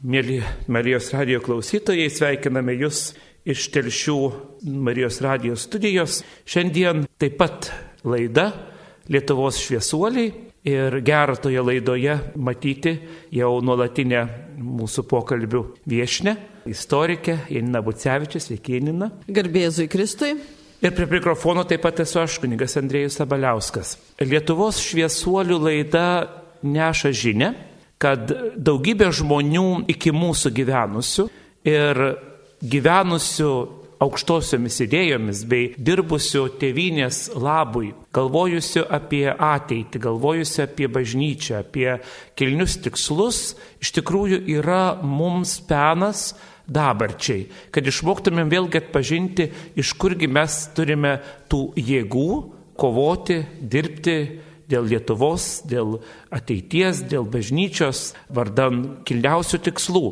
Mėly Marijos radio klausytojai, sveikiname Jūs iš Telšių Marijos radio studijos. Šiandien taip pat laida Lietuvos šviesuoliai ir gera toje laidoje matyti jau nuolatinę mūsų pokalbių viešinę, istorikę Janina Bucevičius, sveiki Janina. Garbėzui Kristui. Ir prie mikrofono taip pat esu aš, kunigas Andrėjus Sabaliauskas. Lietuvos šviesuolių laida neša žinę kad daugybė žmonių iki mūsų gyvenusių ir gyvenusių aukštosiomis idėjomis bei dirbusių tėvynės labui, galvojusių apie ateitį, galvojusių apie bažnyčią, apie kilnius tikslus, iš tikrųjų yra mums penas dabarčiai, kad išmoktumėm vėlgi atpažinti, iš kurgi mes turime tų jėgų kovoti, dirbti, dėl Lietuvos, dėl ateities, dėl bažnyčios, vardan kilniausių tikslų.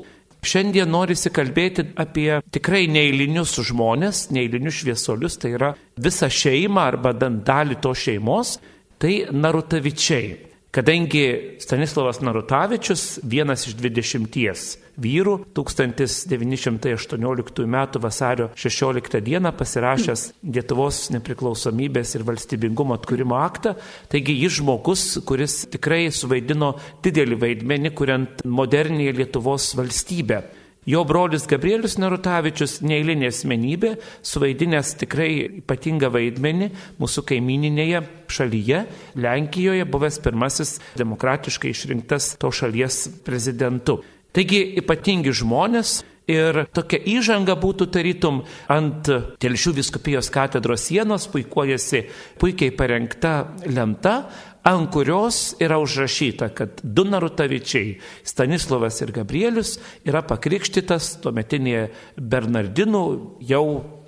Šiandien norisi kalbėti apie tikrai neįlinius žmonės, neįlinius šviesolius, tai yra visą šeimą arba bent dalį to šeimos, tai Narutavičiai. Kadangi Stanislavas Narutavičius, vienas iš dvidešimties vyrų, 1918 m. vasario 16 d. pasirašęs Lietuvos nepriklausomybės ir valstybingumo atkūrimo aktą, taigi jis žmogus, kuris tikrai suvaidino didelį vaidmenį, kuriant modernėje Lietuvos valstybę. Jo brolis Gabrielius Narutavičius, neįlinė asmenybė, suvaidinęs tikrai ypatingą vaidmenį mūsų kaimininėje šalyje, Lenkijoje, buvęs pirmasis demokratiškai išrinktas to šalies prezidentu. Taigi ypatingi žmonės, Ir tokia įžanga būtų tarytum ant Telšių viskupijos katedros sienos puikuojasi puikiai parengta lenta, ant kurios yra užrašyta, kad du Narutavičiai, Stanislavas ir Gabrielius, yra pakrikštytas tuometinėje Bernardinų jau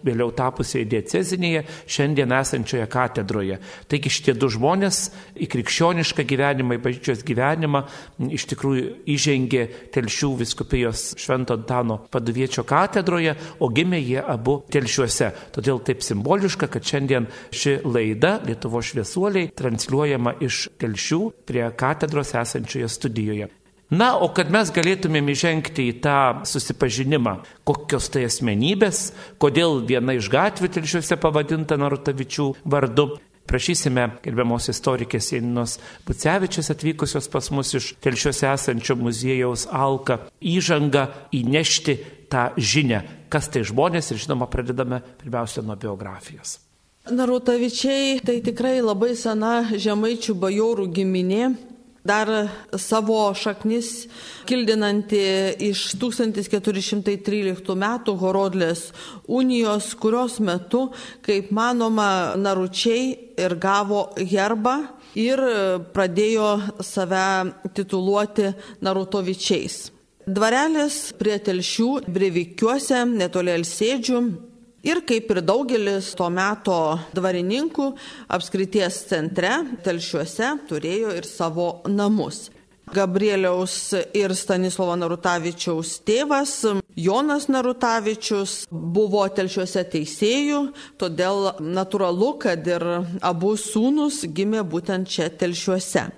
vėliau tapusioje diecezinėje, šiandien esančioje katedroje. Taigi šitie du žmonės į krikščionišką gyvenimą, į bažnyčios gyvenimą iš tikrųjų įžengė Telšių viskupijos Švento Antano paduviečio katedroje, o gimė jie abu Telšiuose. Todėl taip simboliška, kad šiandien ši laida Lietuvo šviesuoliai transliuojama iš Telšių prie katedros esančioje studijoje. Na, o kad mes galėtumėm įžengti į tą susipažinimą, kokios tai asmenybės, kodėl viena iš gatvių telšiuose pavadinta Narutavičių vardu, prašysime gerbiamos istorikės Janinos Bucevičius atvykusios pas mus iš telšiuose esančio muziejaus Alka įžangą įnešti tą žinę, kas tai žmonės ir žinoma pradedame pirmiausia nuo biografijos. Narutavičiai tai tikrai labai sena žemaičių bajorų giminė, dar savo šaknis kildinanti iš 1413 metų Horodlės unijos, kurios metu, kaip manoma, naručiai ir gavo herbą ir pradėjo save tituluoti Narutovičiais. Dvarelis prie telšių Brevikiuose, netoli Elsėdžių, Ir kaip ir daugelis to meto dvarininkų, apskrities centre, telšiuose, turėjo ir savo namus. Gabrieliaus ir Stanislovo Narutavičiaus tėvas Jonas Narutavičius buvo telšiuose teisėjų, todėl natūralu, kad ir abu sūnus gimė būtent čia telšiuose.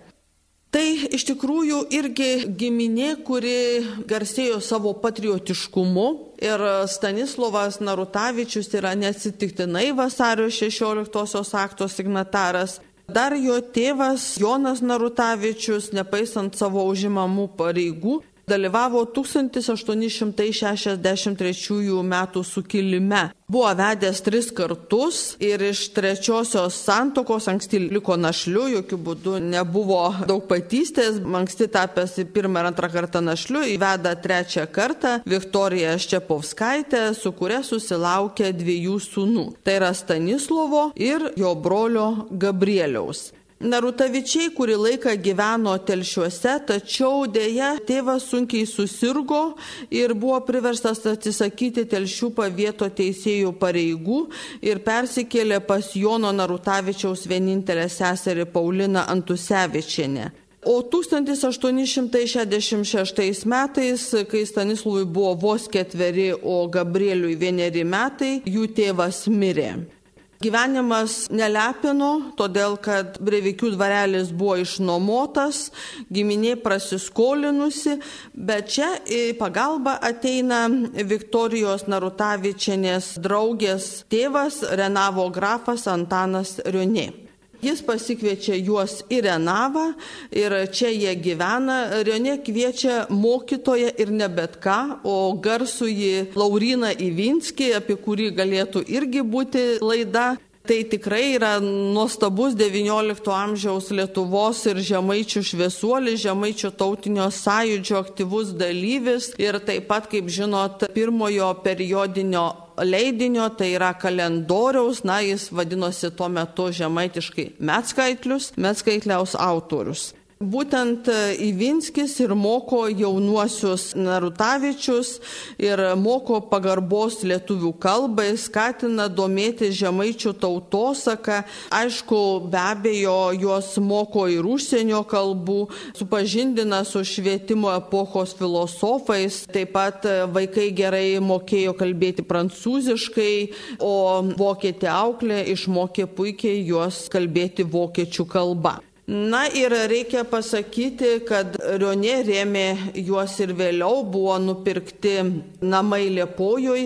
Tai iš tikrųjų irgi giminė, kuri garsėjo savo patriotiškumu ir Stanislovas Narutavičius yra neatsitiktinai vasario 16 akto signataras. Dar jo tėvas Jonas Narutavičius, nepaisant savo užimamų pareigų, dalyvavo 1863 m. sukilime. Buvo vedęs tris kartus ir iš trečiosios santokos anksti liko našliu, jokių būdų nebuvo daug patystės, anksti tapęs pirmą ir antrą kartą našliu, įveda trečią kartą Viktoriją Ščepovskaitę, su kuria susilaukė dviejų sūnų. Tai yra Stanislovo ir jo brolio Gabrieliaus. Narutavičiai kurį laiką gyveno telšiuose, tačiau dėja tėvas sunkiai susirgo ir buvo priverstas atsisakyti telšių pavieto teisėjų pareigų ir persikėlė pas Jono Narutavičiaus vienintelę seserį Pauliną Antusevičienę. O 1866 metais, kai Stanislavui buvo vos ketveri, o Gabrieliui vieneri metai, jų tėvas mirė. Gyvenimas nelepino, todėl kad Brevikių dvarelis buvo išnuomotas, giminė prasiskolinusi, bet čia į pagalbą ateina Viktorijos Narutavičianės draugės tėvas Renavo grafas Antanas Rionė. Jis pasikviečia juos į Renavą ir čia jie gyvena. Rionė kviečia mokytoją ir ne bet ką, o garsųjį Lauriną Ivinskį, apie kurį galėtų irgi būti laida. Tai tikrai yra nuostabus XIX amžiaus Lietuvos ir žemaičių šviesuolis, žemaičių tautinio sąjūdžio aktyvus dalyvis ir taip pat, kaip žinot, pirmojo periodinio leidinio, tai yra kalendoriaus, na, jis vadinosi tuo metu žemaitiškai Metskaitlius, Metskaitliaus autorius. Būtent Ivinskis ir moko jaunuosius Narutavičius ir moko pagarbos lietuvių kalbai, skatina domėti žemaičių tautosaką. Aišku, be abejo, juos moko ir užsienio kalbų, supažindina su švietimo epochos filosofais. Taip pat vaikai gerai mokėjo kalbėti prancūziškai, o vokietė auklė išmokė puikiai juos kalbėti vokiečių kalba. Na ir reikia pasakyti, kad Rionė rėmė juos ir vėliau buvo nupirkti namai Liepojui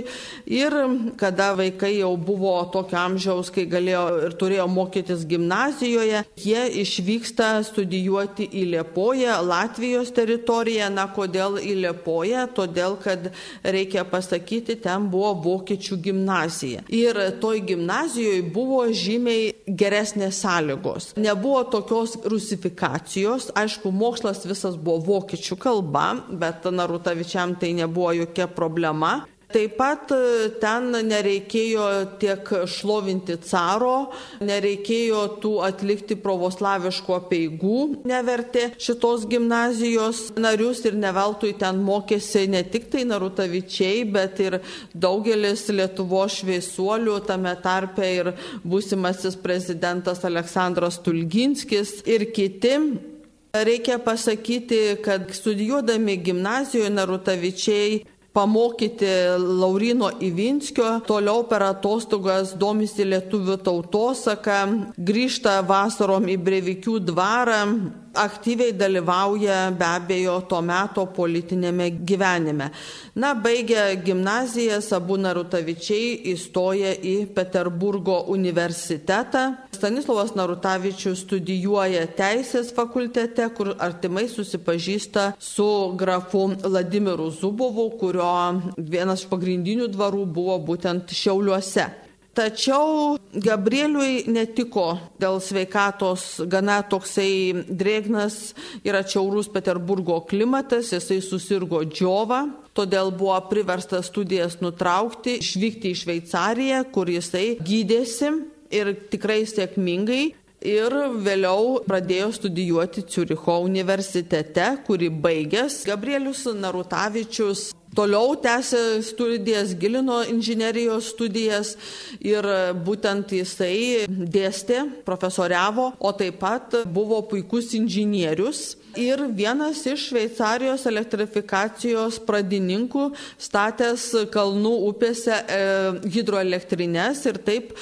ir kada vaikai jau buvo tokio amžiaus, kai galėjo ir turėjo mokytis gimnazijoje, jie išvyksta studijuoti į Liepoją, Latvijos teritoriją. Na kodėl į Liepoją? Todėl, kad reikia pasakyti, ten buvo vokiečių gimnazija. Ir toj gimnazijoje buvo žymiai geresnės sąlygos. Nebuvo tokios tos rusifikacijos, aišku, mokslas visas buvo vokiečių kalba, bet Narutavičiam tai nebuvo jokia problema. Taip pat e, ten nereikėjo tiek šlovinti caro, nereikėjo tų atlikti pravoslaviškų apieigų, nevertė šitos gimnazijos narius ir neveltui ten mokėsi ne tik tai Narutavičiai, bet ir daugelis Lietuvo šviesuolių, tame tarpe ir būsimasis prezidentas Aleksandras Tulginskis ir kiti. Reikia pasakyti, kad studijuodami gimnazijoje Narutavičiai pamokyti Laurino Ivinskio, toliau per atostogas domisi lietuvių tautosaka, grįžta vasarom į Brevikių dvarą, aktyviai dalyvauja be abejo to meto politinėme gyvenime. Na, baigę gimnaziją, abu Narutavičiai įstoja į Peterburgo universitetą. Stanislavas Narutavičius studijuoja Teisės fakultete, kur artimai susipažįsta su grafu Vladimiru Zubovu, kurio vienas iš pagrindinių dvarų buvo būtent Šiauliuose. Tačiau Gabrieliui netiko dėl sveikatos gana toksai drėgnas ir atšiaurus Peterburgo klimatas, jisai susirgo džiova, todėl buvo priverstas studijas nutraukti, išvykti į Šveicariją, kur jisai gydėsi ir tikrai sėkmingai. Ir vėliau pradėjo studijuoti Ciuricho universitete, kurį baigęs Gabrielius Narutavičius Toliau tęsė studijas, gilino inžinerijos studijas ir būtent jisai dėstė, profesoriavo, o taip pat buvo puikus inžinierius ir vienas iš Šveicarijos elektrifikacijos pradininkų statęs Kalnų upėse e, hidroelektrinės ir taip e,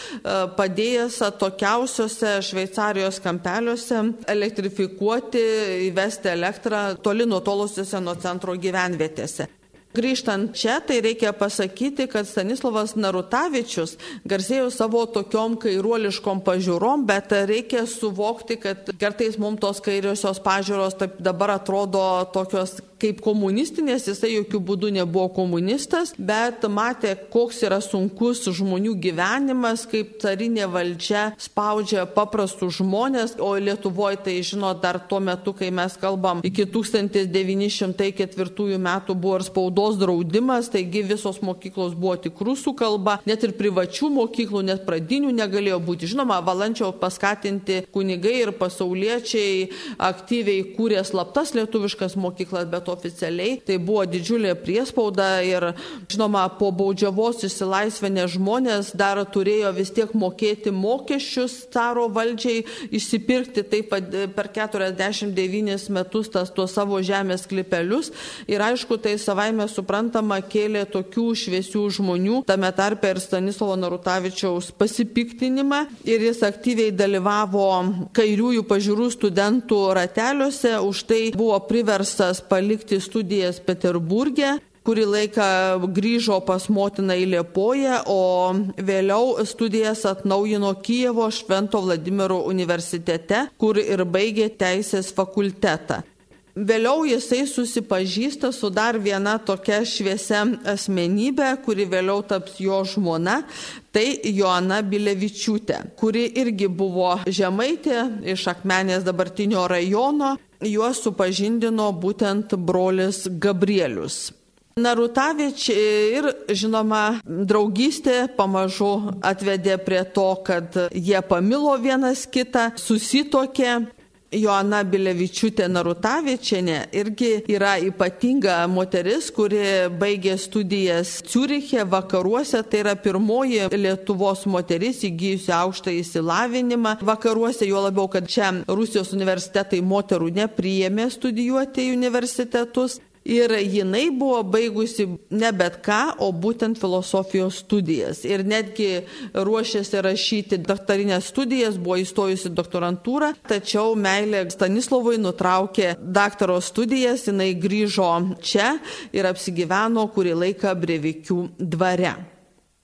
padėjęs atokiausiose Šveicarijos kampeliuose elektrifikuoti, įvesti elektrą toli nutolusiuose nuo centro gyvenvietėse. Grįžtant čia, tai reikia pasakyti, kad Stanislavas Narutavičius garsėjo savo tokiom kairuoliškom pažiūrom, bet reikia suvokti, kad kartais mums tos kairiosios pažiūros taip dabar atrodo tokios kaip komunistinės, jisai jokių būdų nebuvo komunistas, bet matė, koks yra sunkus žmonių gyvenimas, kaip carinė valdžia spaudžia paprastus žmonės, o Lietuvoje tai žino dar tuo metu, kai mes kalbam, iki 1904 metų buvo ir spaudos draudimas, taigi visos mokyklos buvo tik rusų kalba, net ir privačių mokyklų, net pradinių negalėjo būti. Žinoma, valančio paskatinti kunigai ir pasauliečiai aktyviai kūrė slaptas lietuviškas mokyklas, bet bet oficialiai tai buvo didžiulė priespauda ir, žinoma, po baudžiavos išsilaisvinę žmonės dar turėjo vis tiek mokėti mokesčius caro valdžiai, išsipirkti taip per 49 metus tas tuos savo žemės klipelius. Ir aišku, tai savaime suprantama kėlė tokių šviesių žmonių, tame tarpe ir Stanislovo Narutavičiaus pasipiktinimą. Ir jis aktyviai dalyvavo kairiųjų pažiūrų studentų rateliuose, už tai buvo priverstas palikti studijas Peterburgė kurį laiką grįžo pas motiną į Liepoją, o vėliau studijas atnaujino Kijevo Švento Vladimiro universitete, kur ir baigė teisės fakultetą. Vėliau jisai susipažįsta su dar viena tokia šviesia asmenybė, kuri vėliau taps jo žmona, tai Joana Bilevičiūtė, kuri irgi buvo žemaitė iš Akmenės dabartinio rajono. Juos supažindino būtent brolis Gabrielius. Narutavič ir, žinoma, draugystė pamažu atvedė prie to, kad jie pamilo vienas kitą, susitokė. Joana Bilevičiūtė Narutavičianė irgi yra ypatinga moteris, kuri baigė studijas Ciuriche vakaruose, tai yra pirmoji Lietuvos moteris įgyjusi aukštą įsilavinimą vakaruose, jo labiau, kad čia Rusijos universitetai moterų nepriėmė studijuoti į universitetus. Ir jinai buvo baigusi ne bet ką, o būtent filosofijos studijas. Ir netgi ruošėsi rašyti daktarinės studijas, buvo įstojusi doktorantūrą, tačiau meilė Stanislovui nutraukė daktaro studijas, jinai grįžo čia ir apsigyveno kurį laiką Brevikių dvare.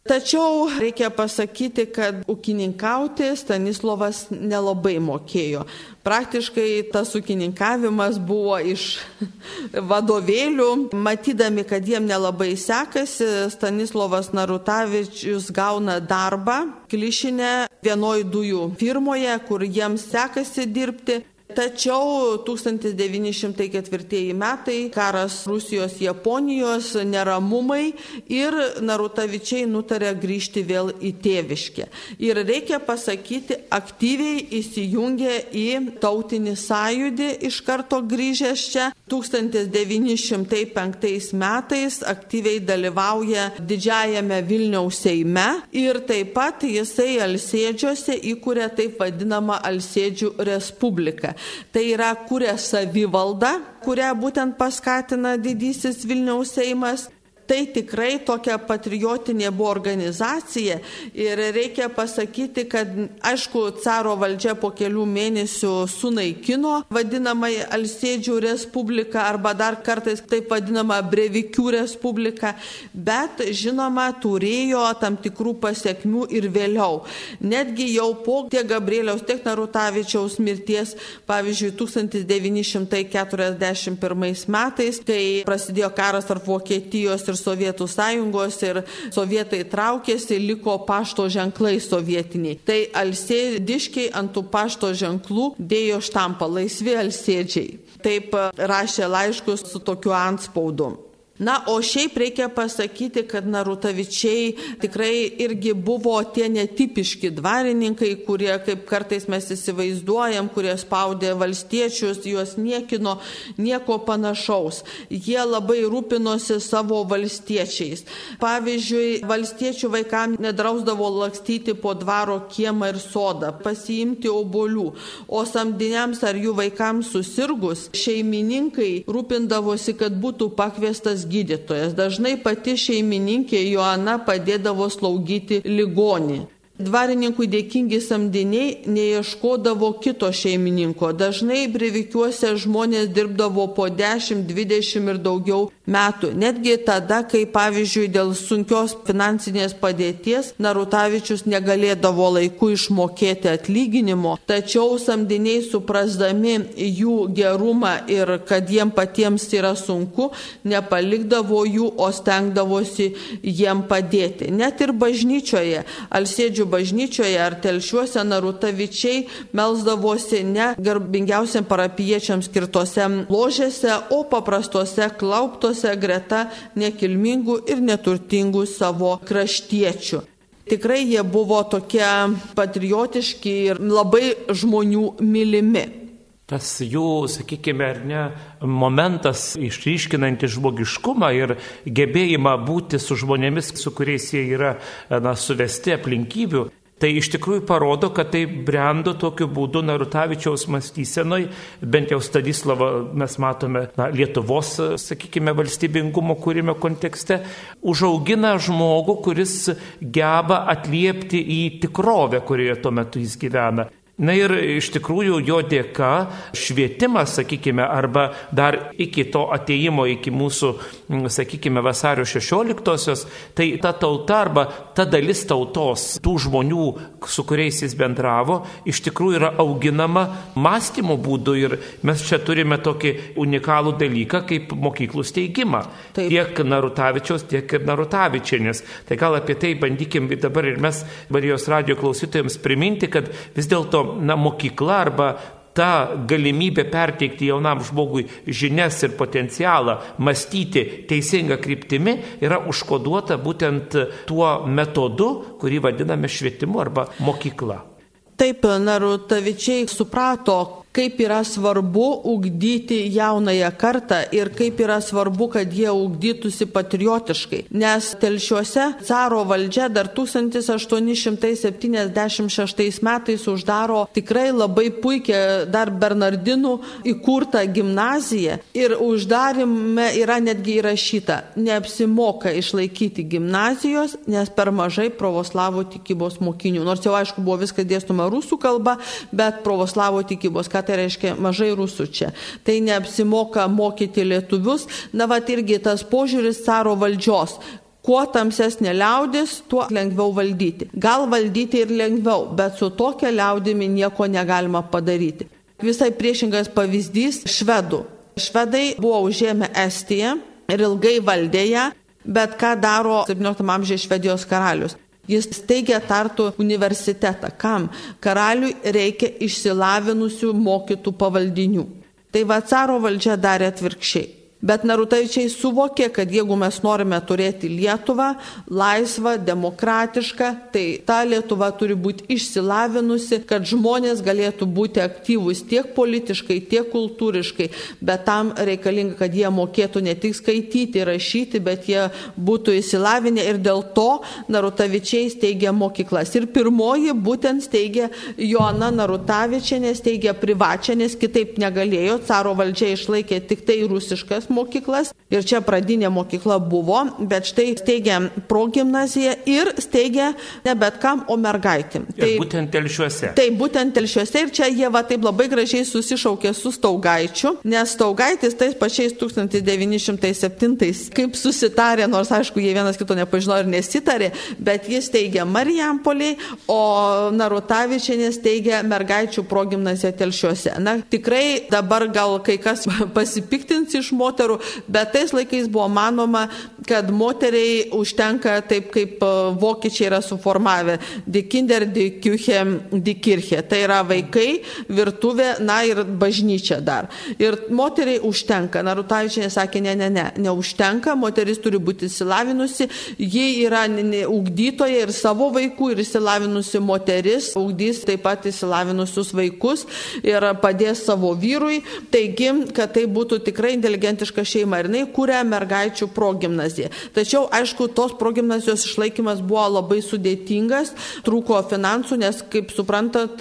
Tačiau reikia pasakyti, kad ūkininkauti Stanislovas nelabai mokėjo. Praktiškai tas ūkininkavimas buvo iš vadovėlių. Matydami, kad jiem nelabai sekasi, Stanislovas Narutavičius gauna darbą klišinę vienoj dujų firmoje, kur jiems sekasi dirbti. Tačiau 1904 metai, karas Rusijos, Japonijos, neramumai ir Narutavičiai nutarė grįžti vėl į tėviškę. Ir reikia pasakyti, aktyviai įsijungė į tautinį sąjūdį iš karto grįžęs čia. 1905 metais aktyviai dalyvauja didžiajame Vilniaus Seime ir taip pat jisai Alsėdžiuose įkūrė taip vadinamą Alsėdžių Respubliką. Tai yra kuria savivalda, kurią būtent paskatina didysis Vilniaus Seimas tai tikrai tokia patriotinė buvo organizacija ir reikia pasakyti, kad aišku, caro valdžia po kelių mėnesių sunaikino vadinamąją Alsėdžių Respubliką arba dar kartais taip vadinamą Brevikių Respubliką, bet žinoma turėjo tam tikrų pasiekmių ir vėliau. Netgi jau po tiek Gabrieliaus, tiek Narutavičiaus mirties, pavyzdžiui, 1941 metais, kai prasidėjo karas tarp Vokietijos ir Sovietų sąjungos ir sovietai traukėsi, liko pašto ženklai sovietiniai. Tai alsėdiškiai ant tų pašto ženklų dėjo štampą laisvi alsėdžiai. Taip rašė laiškus su tokiu antspaudu. Na, o šiaip reikia pasakyti, kad Narutavičiai tikrai irgi buvo tie netipiški dvarininkai, kurie, kaip kartais mes įsivaizduojam, kurie spaudė valstiečius, juos niekino, nieko panašaus. Jie labai rūpinosi savo valstiečiais. Pavyzdžiui, valstiečių vaikams nedrausdavo lakstyti po dvaro kiemą ir sodą, pasiimti obolių, o samdiniams ar jų vaikams susirgus, šeimininkai rūpindavosi, kad būtų pakviestas gydytojas. Dažnai pati šeimininkė Joana padėdavo slaugyti ligonį. Dvarininkui dėkingi samdiniai neieškodavo kito šeimininko. Dažnai brevikiuose žmonės dirbdavo po 10, 20 ir daugiau metų. Netgi tada, kai pavyzdžiui dėl sunkios finansinės padėties Narutavičius negalėdavo laiku išmokėti atlyginimo, tačiau samdiniai suprasdami jų gerumą ir kad jiem patiems yra sunku, nepalikdavo jų, o stengdavosi jiem padėti. Net ir bažnyčioje, Alsėdžių bažnyčioje ar telšiuose Narutavičiai melzdavosi ne garbingiausiam parapiečiams skirtose ložėse, o paprastuose klauptose greta nekilmingų ir neturtingų savo kraštiečių. Tikrai jie buvo tokie patriotiški ir labai žmonių mylimi. tas jų, sakykime, ar ne, momentas išryškinantis žmogiškumą ir gebėjimą būti su žmonėmis, su kuriais jie yra na, suvesti aplinkybių. Tai iš tikrųjų parodo, kad tai brendo tokiu būdu Narutavičiaus mąstysenoj, bent jau Stadislavą mes matome na, Lietuvos, sakykime, valstybingumo kūrimo kontekste, užaugina žmogų, kuris geba atliepti į tikrovę, kurioje tuo metu jis gyvena. Na ir iš tikrųjų jo dėka švietimas, sakykime, arba dar iki to ateimo, iki mūsų, sakykime, vasario 16-osios, tai ta tauta arba ta dalis tautos, tų žmonių, su kuriais jis bendravo, iš tikrųjų yra auginama mąstymo būdu ir mes čia turime tokį unikalų dalyką kaip mokyklų steigimą. Taip. Tiek Narutavičiaus, tiek ir Narutavičienės. Tai gal apie tai bandykim dabar ir mes Marijos radio klausytojams priminti, kad vis dėlto na, mokykla arba ta galimybė perteikti jaunam žmogui žinias ir potencialą mąstyti teisinga kryptimi yra užkoduota būtent tuo metodu, kurį vadiname švietimu arba mokykla. Taip, Narutavičiai suprato, kaip yra svarbu ugdyti jaunąją kartą ir kaip yra svarbu, kad jie ugdytųsi patriotiškai. Nes telšiuose caro valdžia dar 1876 metais uždaro tikrai labai puikia dar Bernardinų įkurtą gimnaziją ir uždarime yra netgi įrašyta, neapsimoka išlaikyti gimnazijos, nes per mažai pravoslavų tikybos mokinių. Nors jau aišku buvo viskas dėstoma rusų kalba, bet pravoslavų tikybos, ką tai reiškia mažai rusų čia. Tai neapsimoka mokyti lietuvius. Na, va irgi tas požiūris caro valdžios. Kuo tamsesnė liaudis, tuo lengviau valdyti. Gal valdyti ir lengviau, bet su tokia liaudimi nieko negalima padaryti. Visai priešingas pavyzdys - švedų. Švedai buvo užėmę Estiją ir ilgai valdė ją, bet ką daro 17 amžiaus Švedijos karalius? Jis steigia Tartu universitetą. Kam? Karaliui reikia išsilavinusių mokytų pavaldinių. Tai va caro valdžia darė atvirkščiai. Bet Narutavičiai suvokė, kad jeigu mes norime turėti Lietuvą laisvą, demokratišką, tai ta Lietuva turi būti išsilavinusi, kad žmonės galėtų būti aktyvūs tiek politiškai, tiek kultūriškai, bet tam reikalinga, kad jie mokėtų ne tik skaityti, rašyti, bet jie būtų įsilavinę ir dėl to Narutavičiai steigia mokyklas. Ir pirmoji būtent steigia Joana Narutavičianė, steigia privačią, nes kitaip negalėjo, caro valdžia išlaikė tik tai rusiškas mokyklas ir čia pradinė mokykla buvo, bet štai steigia progymnaziją ir steigia ne bet kam, o mergaitėm. Tai būtent telšiuose. Tai būtent telšiuose ir čia jie va taip labai gražiai susišaukė su Staugaičiu, nes Staugaitis tais pačiais 1907, kaip susitarė, nors aišku, jie vienas kito nepažino ir nesitarė, bet jis teigia Marijampoliai, o Narutavičianės teigia mergaičių progymnaziją telšiuose. Na, tikrai dabar gal kai kas pasipiktins iš moterų, moterų, bet tais laikais buvo manoma, kad moteriai užtenka taip, kaip e, vokiečiai yra suformavę - dikinder, dikiuche, dikirche. Tai yra vaikai, virtuvė, na ir bažnyčia dar. Ir moteriai užtenka. Narutavičiai sakė, ne, ne, ne, neužtenka, moteris turi būti įsilavinusi, ji yra ugdytoja ir savo vaikų, ir įsilavinusi moteris, ugdys taip pat įsilavinusius vaikus ir padės savo vyrui. Taigi, kad tai būtų tikrai inteligentiška krikščionišką šeimą ir jinai kūrė mergaičių progymnaziją. Tačiau, aišku, tos progymnazijos išlaikymas buvo labai sudėtingas, trūko finansų, nes, kaip suprantat,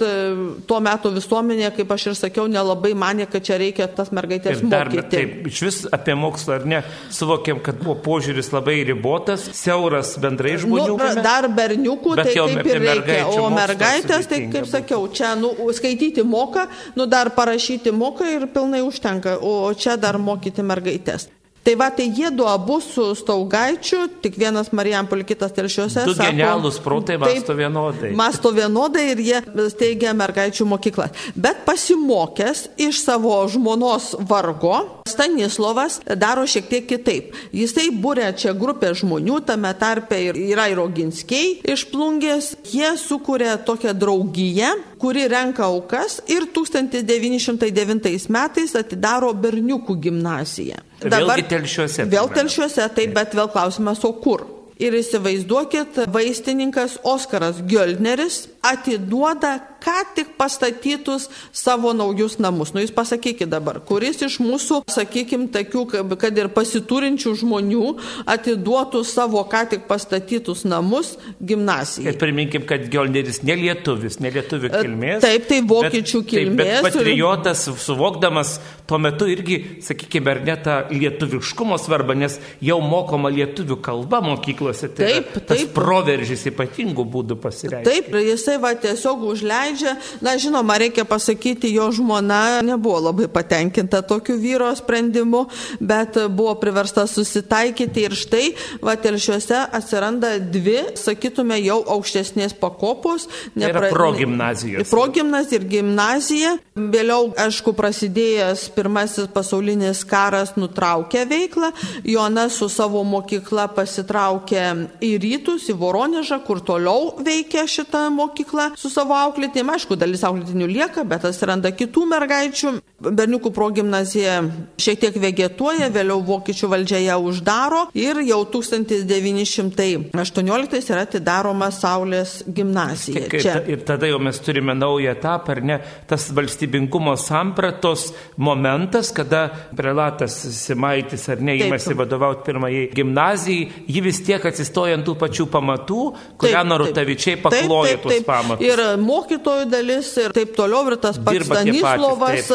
tuo metu visuomenė, kaip aš ir sakiau, nelabai manė, kad čia reikia tas mergaitės ir dar, mokyti. Taip, iš vis apie mokslą ar ne, suvokėm, kad buvo požiūris labai ribotas, siauras bendrai nu, žmonių. Nu, dar berniukų, tai kaip ir reikia, o mergaitės, tai kaip sakiau, čia nu, skaityti moka, nu dar parašyti moka ir pilnai užtenka, o čia dar mokyti mergaitės mergaitės. Tai va, tai jie du abu su Staugaičiu, tik vienas Marijampolė, kitas telšiuose. Du genialus protai masto vienodai. Masto vienodai ir jie steigia mergaičių mokyklą. Bet pasimokęs iš savo žmonos vargo, Stanislovas daro šiek tiek kitaip. Jisai būrė čia grupę žmonių, tame tarpe ir yra ir Oginskiai iš plungės. Jie sukūrė tokią draugiją, kuri renka aukas ir 1909 metais atidaro berniukų gimnaziją. Dabar telšiuose. Vėl telšiuose, taip, bet vėl klausimas, o kur? Ir įsivaizduokit, vaistininkas Oskaras Giolneris atiduoda ką tik pastatytus savo naujus namus. Nu jūs pasakykite dabar, kuris iš mūsų, sakykime, tokių, kad ir pasiturinčių žmonių atiduotų savo ką tik pastatytus namus gimnazijai. Ir priminkim, kad Giolneris ne lietuvis, ne lietuvių e, kilmės. Taip, tai vokiečių bet, kilmės. Taip, bet patriotas, suvokdamas tuo metu irgi, sakykime, ar ne tą lietuviškumo svarbą, nes jau mokoma lietuvių kalba mokyklose. Tai taip, taip. Proveržys ypatingų būdų pasireiškia. Taip, jisai va tiesiog užleidžia. Na, žinoma, reikia pasakyti, jo žmona nebuvo labai patenkinta tokiu vyro sprendimu, bet buvo priversta susitaikyti ir štai, va telšiuose atsiranda dvi, sakytume, jau aukštesnės pakopos. Nepra... Tai progymnazijos. Progymnazija ir gimnazija. Vėliau, aišku, prasidėjęs pirmasis pasaulinis karas nutraukė veiklą. Jona su savo mokykla pasitraukė į rytus, į Voronežą, kur toliau veikia šita mokykla su savo auklėtėm. Aišku, dalis auklėtinių lieka, bet atsiranda kitų mergaičių. Berniukų progymnazija šiek tiek vegetuoja, vėliau vokiečių valdžia ją uždaro ir jau 1918 yra atidaroma Saulės gimnazija. Ir, Čia. ir tada jau mes turime naują etapą, ar ne, tas valstybingumo sampratos momentas, kada prelatas Simaitis ar ne įmasi vadovauti pirmajai gimnazijai, ji vis tiek atsistoja ant tų pačių pamatų, kurią Narutavičiai paklojo taip, taip, taip. Tuos pamatus. Ir mokytojų dalis ir taip toliau, ir tas pats dirba Stanislovas,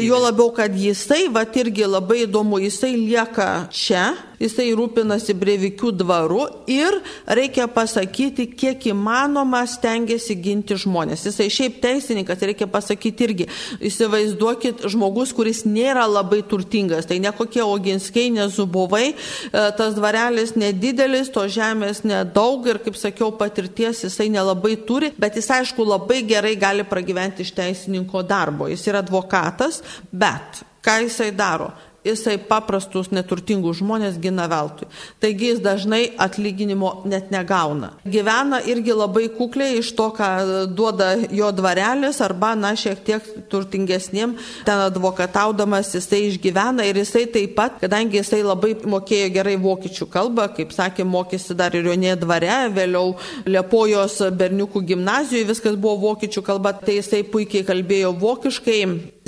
juo labiau, kad jisai, va irgi labai įdomu, jisai lieka čia jisai rūpinasi Breivikių dvaru ir reikia pasakyti, kiek įmanoma stengiasi ginti žmonės. Jisai šiaip teisininkas, reikia pasakyti irgi, įsivaizduokit žmogus, kuris nėra labai turtingas, tai ne kokie oginskiai, nezubovai, e, tas dvarelis nedidelis, to žemės nedaug ir, kaip sakiau, patirties jisai nelabai turi, bet jis aišku labai gerai gali pragyventi iš teisininko darbo. Jis yra advokatas, bet ką jisai daro? Jisai paprastus neturtingus žmonės gina veltui. Taigi jis dažnai atlyginimo net negauna. Gyvena irgi labai kukliai iš to, ką duoda jo dvarelis, arba, na, šiek tiek turtingesniem, ten advokataudamas jisai išgyvena ir jisai taip pat, kadangi jisai labai mokėjo gerai vokiečių kalbą, kaip sakė, mokėsi dar ir Jonė dvare, vėliau Liepojos berniukų gimnazijoje viskas buvo vokiečių kalba, tai jisai puikiai kalbėjo vokiškai.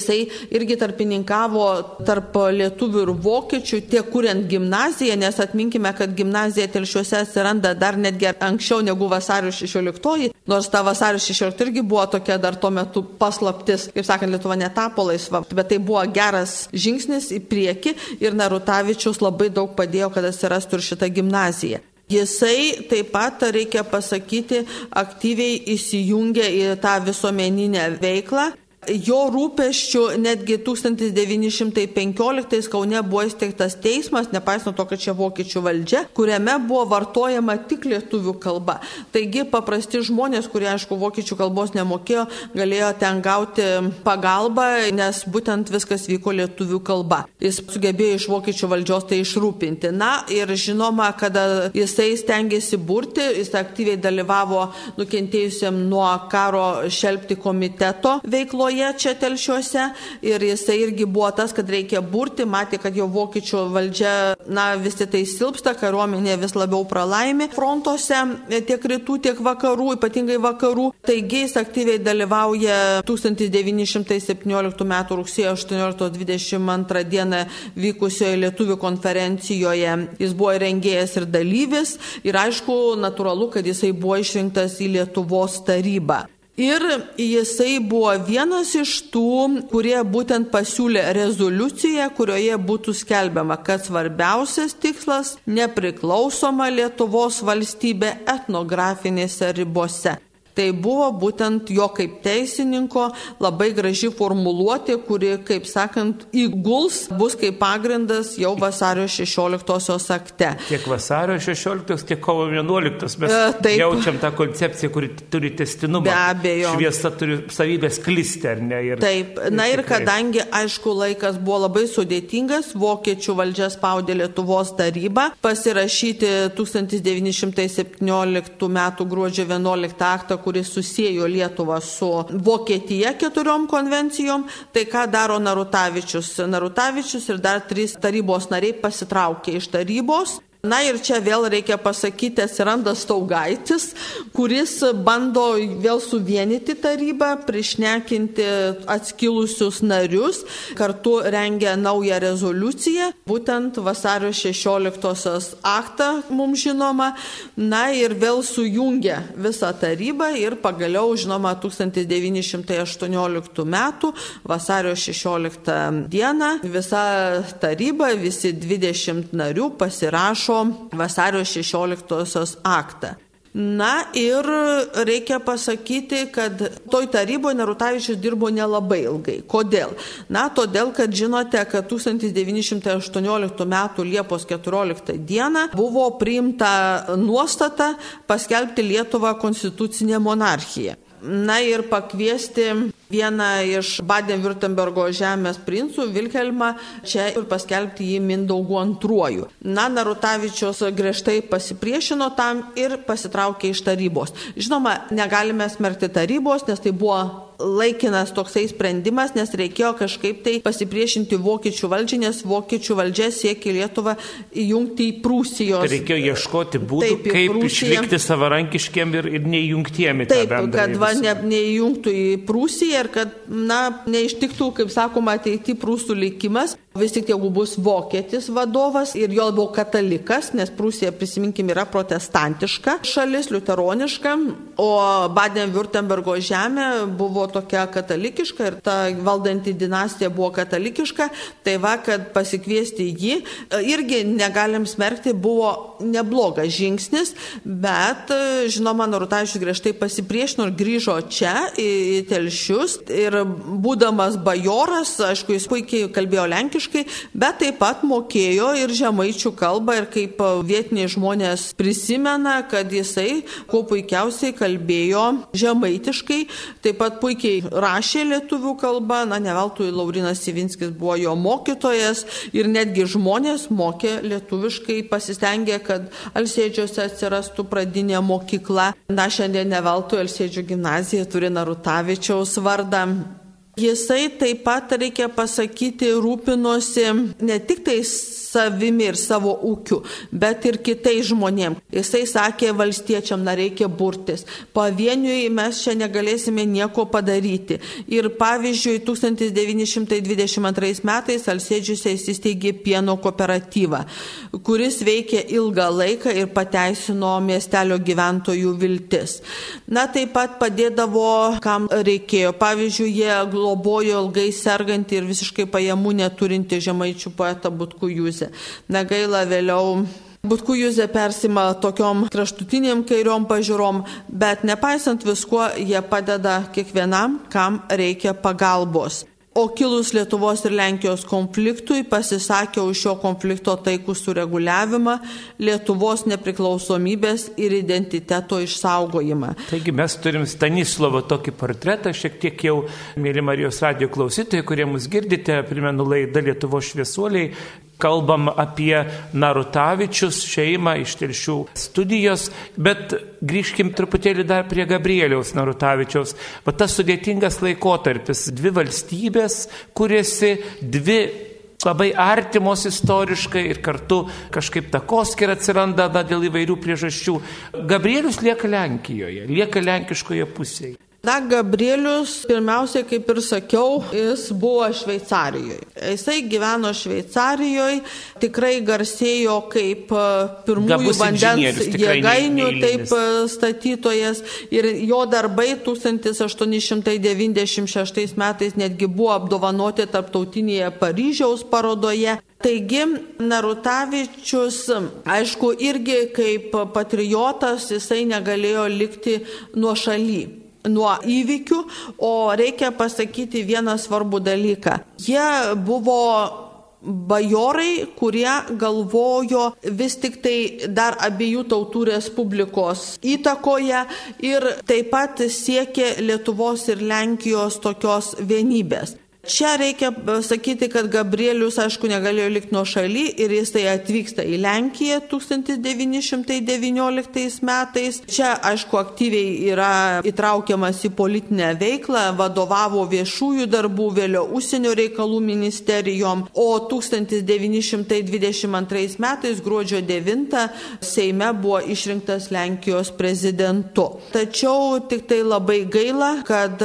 Jisai irgi tarpininkavo tarp lietuvių ir vokiečių, tiek kuriant gimnaziją, nes atminkime, kad gimnazija telšiuose atsiranda dar netgi anksčiau negu vasario 16, nors ta vasario 16 irgi buvo tokia dar tuo metu paslaptis, kaip sakant, Lietuva netapo laisva, bet tai buvo geras žingsnis į priekį ir Narutavičius labai daug padėjo, kad atsirastų ir šita gimnazija. Jisai taip pat, reikia pasakyti, aktyviai įsijungia į tą visuomeninę veiklą Jo rūpeščių netgi 1915 Kaune buvo įsteigtas teismas, nepaisant to, kad čia vokiečių valdžia, kuriame buvo vartojama tik lietuvių kalba. Taigi paprasti žmonės, kurie aišku vokiečių kalbos nemokėjo, galėjo ten gauti pagalbą, nes būtent viskas vyko lietuvių kalba. Jis sugebėjo iš vokiečių valdžios tai išrūpinti. Na ir žinoma, kada jisai stengiasi burti, jis aktyviai dalyvavo nukentėjusiam nuo karo šelbti komiteto veikloje veikloje čia telšiuose ir jisai irgi buvo tas, kad reikia burti, matė, kad jo vokiečių valdžia, na, vis tai silpsta, kariuomenė vis labiau pralaimi frontuose tiek rytų, tiek vakarų, ypatingai vakarų. Taigi jis aktyviai dalyvauja 1917 m. rugsėjo 18-22 d. vykusioje lietuvių konferencijoje. Jis buvo rengėjas ir dalyvis ir aišku, natūralu, kad jisai buvo išrinktas į Lietuvos tarybą. Ir jisai buvo vienas iš tų, kurie būtent pasiūlė rezoliuciją, kurioje būtų skelbiama, kad svarbiausias tikslas - nepriklausoma Lietuvos valstybė etnografinėse ribose. Tai buvo būtent jo kaip teisininko labai graži formuluotė, kuri, kaip sakant, įguls bus kaip pagrindas jau vasario 16 akte. Tiek vasario 16, tiek kovo 11 mes e, Taip. jaučiam tą koncepciją, kuri turi testinumą. Be abejo. Šviesa turi savybės klisti, ar ne? Ir, Taip. Na ir, ir kadangi, aišku, laikas buvo labai sudėtingas, vokiečių valdžia spaudė Lietuvos tarybą pasirašyti 1917 m. gruodžio 11 aktą, kuris susijėjo Lietuvą su Vokietija keturiom konvencijom, tai ką daro Narutavičius? Narutavičius ir dar trys tarybos nariai pasitraukė iš tarybos Na ir čia vėl reikia pasakyti, atsiranda Staugaitis, kuris bando vėl suvienyti tarybą, prišnekinti atskilusius narius, kartu rengia naują rezoliuciją, būtent vasario 16-osios aktą mums žinoma, na ir vėl sujungia visą tarybą ir pagaliau, žinoma, 1918 m. vasario 16 d. visa taryba, visi 20 narių pasirašo rašo vasario 16 aktą. Na ir reikia pasakyti, kad toj taryboje Narutavičius dirbo nelabai ilgai. Kodėl? Na, todėl, kad žinote, kad 1918 m. Liepos 14 d. buvo priimta nuostata paskelbti Lietuvą konstitucinę monarchiją. Na ir pakviesti vieną iš Baden-Württembergo žemės princų Vilhelmą čia ir paskelbti jį Mindaugu antruoju. Na, Narutavičius griežtai pasipriešino tam ir pasitraukė iš tarybos. Žinoma, negalime smerkti tarybos, nes tai buvo laikinas toksai sprendimas, nes reikėjo kažkaip tai pasipriešinti vokiečių valdžiai, nes vokiečių valdžia siekia Lietuvą įjungti į Prūsijos. Tai reikėjo ieškoti būdų, Taip, kaip Prūsiją. išlikti savarankiškiem ir, ir neįjungtiem į tą. Taip, kad va, ne, neįjungtų į Prūsiją ir kad, na, neištiktų, kaip sakoma, ateiti prūsų likimas. Vis tik jeigu bus vokietis vadovas ir jo buvo katalikas, nes Prūsija, prisiminkim, yra protestantiška šalis, liuteroniška, o Baden-Württembergo žemė buvo tokia katalikiška ir ta valdanti dinastija buvo katalikiška, tai va, kad pasikviesti jį irgi negalim smerkti, buvo neblogas žingsnis, bet žinoma, Norutavičius griežtai pasipriešino ir grįžo čia į telšius ir būdamas bajoras, aišku, jis puikiai kalbėjo lenkiškai, lenkiškai, bet taip pat mokėjo ir žemaičių kalbą ir kaip vietiniai žmonės prisimena, kad jisai kuo puikiausiai kalbėjo žemaitiškai, taip pat puikiai rašė lietuvių kalbą, na ne veltui Laurinas Sivinskis buvo jo mokytojas ir netgi žmonės mokė lietuviškai, pasistengė, kad Alsėdžiuose atsirastų pradinė mokykla. Na šiandien ne veltui Alsėdžių gimnazija turi Narutavičiaus vardą. Jisai taip pat, reikia pasakyti, rūpinosi ne tik tais savimi ir savo ūkiu, bet ir kitais žmonėm. Jisai sakė valstiečiam, na reikia burtis. Pavieniui mes čia negalėsime nieko padaryti. Ir pavyzdžiui, 1922 metais Alsėdžiuose įsisteigė pieno kooperatyvą, kuris veikė ilgą laiką ir pateisino miestelio gyventojų viltis. Na, taip pat padėdavo, kam reikėjo. Pavyzdžiui, jie globojo ilgai sergantį ir visiškai pajamų neturinti žemaičių poetą Butkų Jūzę. Juzė. Negaila vėliau. Butkų Juzė persima tokiom kraštutiniam kairiom pažiūrom, bet nepaisant viskuo, jie padeda kiekvienam, kam reikia pagalbos. O kilus Lietuvos ir Lenkijos konfliktui pasisakė už šio konflikto taikų sureguliavimą, Lietuvos nepriklausomybės ir identiteto išsaugojimą. Taigi mes turim Stanislovo tokį portretą, šiek tiek jau, mėly Marijos radio klausytojai, kurie mus girdite, primenu laidą Lietuvos šviesuoliai, kalbam apie Narutavičius šeimą iš telšių studijos, bet grįžkim truputėlį dar prie Gabrieliaus Narutavičiaus. Va tas sudėtingas laikotarpis, dvi valstybės kuriasi, dvi labai artimos istoriškai ir kartu kažkaip takoskira atsiranda na, dėl įvairių priežasčių. Gabrielius lieka Lenkijoje, lieka lenkiškoje pusėje. Na, Gabrielius, pirmiausiai, kaip ir sakiau, jis buvo Šveicarijoje. Jisai gyveno Šveicarijoje, tikrai garsėjo kaip e, pirmųjų vandens jėgainių taip e, statytojas ir jo darbai 1896 metais netgi buvo apdovanoti tarptautinėje Paryžiaus parodoje. Taigi Narutavičius, aišku, irgi kaip patriotas jisai negalėjo likti nuo šaly nuo įvykių, o reikia pasakyti vieną svarbų dalyką. Jie buvo bajorai, kurie galvojo vis tik tai dar abiejų tautų respublikos įtakoje ir taip pat siekė Lietuvos ir Lenkijos tokios vienybės. Čia reikia sakyti, kad Gabrielius, aišku, negalėjo likti nuo šaly ir jisai atvyksta į Lenkiją 1919 metais. Čia, aišku, aktyviai yra įtraukiamas į politinę veiklą, vadovavo viešųjų darbų, vėliau užsienio reikalų ministerijom, o 1922 metais gruodžio 9 Seime buvo išrinktas Lenkijos prezidentu. Tačiau tik tai labai gaila, kad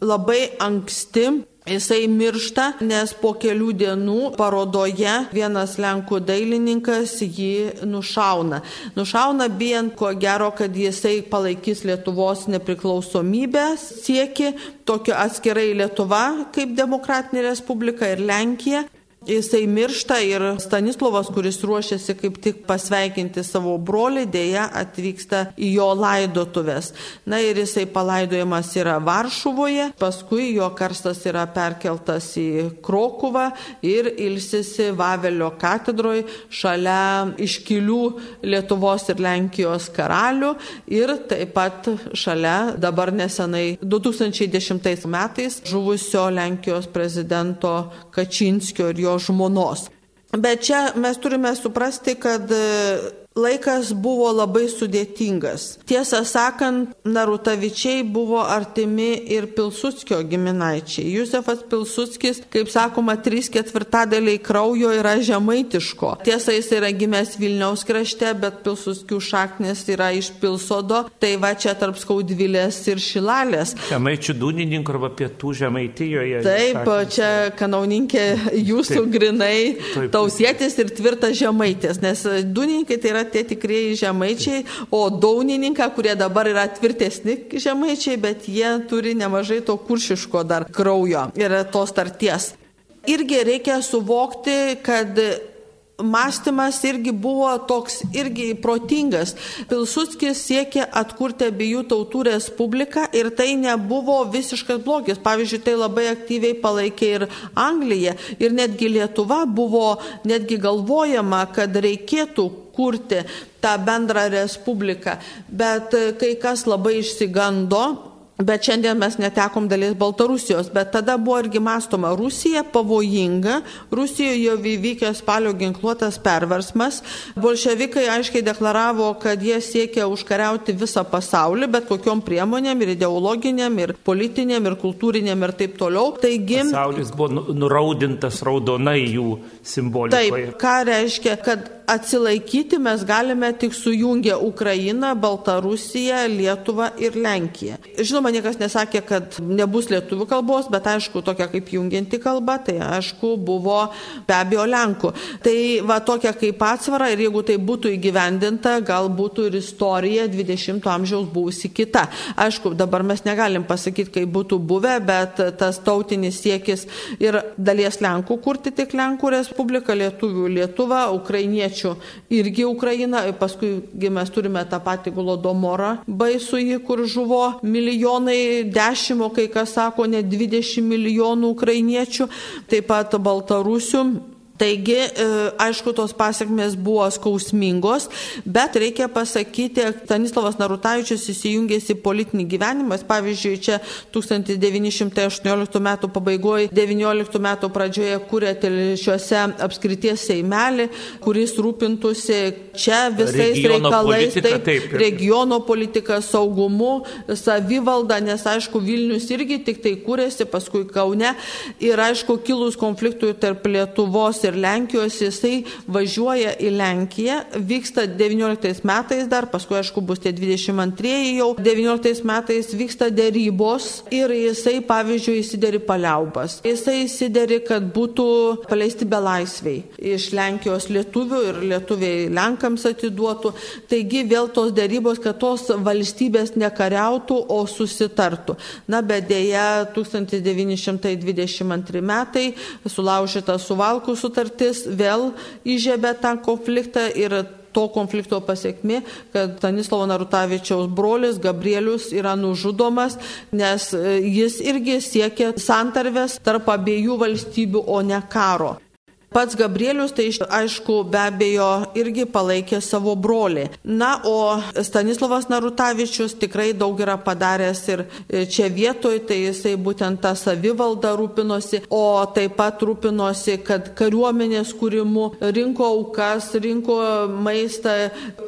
labai anksti Jisai miršta, nes po kelių dienų parodoje vienas Lenkų dailininkas jį nušauna. Nušauna bijant, ko gero, kad jisai palaikys Lietuvos nepriklausomybę, sieki tokio atskirai Lietuva kaip demokratinė respublika ir Lenkija. Jisai miršta ir Stanislavas, kuris ruošiasi kaip tik pasveikinti savo brolį, dėja atvyksta į jo laidotuvės. Na ir jisai palaidojamas yra Varšuvoje, paskui jo karstas yra perkeltas į Krokuvą ir ilsisi Vavelio katedroje šalia iškilių Lietuvos ir Lenkijos karalių ir taip pat šalia dabar nesenai 2010 metais žuvusio Lenkijos prezidento Kačinskio ir jo jo žmonos. Bet čia mes turime suprasti, kad laikas buvo labai sudėtingas. Tiesą sakant, Narutavičiai buvo artimi ir Pilsudskio giminaičiai. Jusefas Pilsudskis, kaip sakoma, 3 ketvirtadaliai kraujo yra žemaitiško. Tiesa, jis yra gimęs Vilniaus krašte, bet Pilsudskių šaknis yra iš Pilsodo, tai va čia tarp Skaudvilės ir Šilalės. Žemaičių dūnininkų arba pietų Žemaitijoje. Taip, šaknis. čia kanauninkė jūsų Taip. grinai Taip. tausietis ir tvirtas žemaitis, nes dūnininkai tai yra tie tikrieji žemaičiai, o daunininką, kurie dabar yra tvirtesni žemaičiai, bet jie turi nemažai to kuršiško dar kraujo ir tos tarties. Irgi reikia suvokti, kad mąstymas irgi buvo toks irgi protingas. Pilsudskis siekė atkurti abiejų tautų respubliką ir tai nebuvo visiškas blogis. Pavyzdžiui, tai labai aktyviai palaikė ir Anglija ir netgi Lietuva buvo netgi galvojama, kad reikėtų kurti tą bendrą respubliką. Bet kai kas labai išsigando, Bet šiandien mes netekom dalies Baltarusijos, bet tada buvo irgi mąstoma, Rusija pavojinga, Rusijoje jau įvykė spalio ginkluotas perversmas, bolševikai aiškiai deklaravo, kad jie siekia užkariauti visą pasaulį, bet kokiom priemonėm ir ideologiniam, ir politiniam, ir kultūriniam, ir taip toliau. Taigi, pasaulis buvo nu, nuraudintas raudonai jų simbolikoje. Taip, ką reiškia, kad atsilaikyti mes galime tik sujungę Ukrainą, Baltarusiją, Lietuvą ir Lenkiją. Žinoma, niekas nesakė, kad nebus lietuvių kalbos, bet aišku, tokia kaip jungianti kalba, tai aišku, buvo be abejo Lenkų. Tai va tokia kaip atsvara ir jeigu tai būtų įgyvendinta, gal būtų ir istorija 20-ojo amžiaus buvusi kita. Aišku, dabar mes negalim pasakyti, kaip būtų buvę, bet tas tautinis siekis ir dalies Lenkų kurti tik Lenkų Respubliką, lietuvių Lietuvą, ukrainiečių ukrainiečių irgi Ukraina, paskui mes turime tą patį Golodomorą baisų jį, kur žuvo milijonai, dešimt, kai kas sako, net 20 milijonų ukrainiečių, taip pat baltarusių. Taigi, e, aišku, tos pasiekmes buvo skausmingos, bet reikia pasakyti, Stanislavas Narutavičius įsijungęs į politinį gyvenimą, pavyzdžiui, čia 1918 metų pabaigoje, 19 metų pradžioje kūrė telšiuose apskrities seimelį, kuris rūpintųsi čia visais regiono reikalais, politika, taip, taip, regiono politika, saugumu, savivalda, nes aišku, Vilnius irgi tik tai kūrėsi, paskui Kaune. Ir aišku, kilus konfliktui tarp Lietuvos ir ir Lenkijos, jisai važiuoja į Lenkiją, vyksta 19 metais dar, paskui aišku bus tie 22 jau, 19 metais vyksta dėrybos ir jisai pavyzdžiui įsideri paliaubas. Jisai įsideri, kad būtų paleisti belaisviai iš Lenkijos lietuvių ir lietuviai Lenkams atiduotų. Taigi vėl tos dėrybos, kad tos valstybės nekariautų, o susitartų. Na, bet dėja 1922 metai sulaužyta suvalkų sutartis sutartis vėl įžiebė tą konfliktą ir to konflikto pasiekmi, kad Stanislovo Narutavičiaus brolis Gabrielius yra nužudomas, nes e, jis irgi siekia santarvės tarp abiejų valstybių, o ne karo. Pats Gabrielius, tai aišku, be abejo, irgi palaikė savo brolį. Na, o Stanislavas Narutavičius tikrai daug yra padaręs ir čia vietoj, tai jisai būtent tą savivaldą rūpinosi, o taip pat rūpinosi, kad kariuomenės kūrimu rinko aukas, rinko maistą,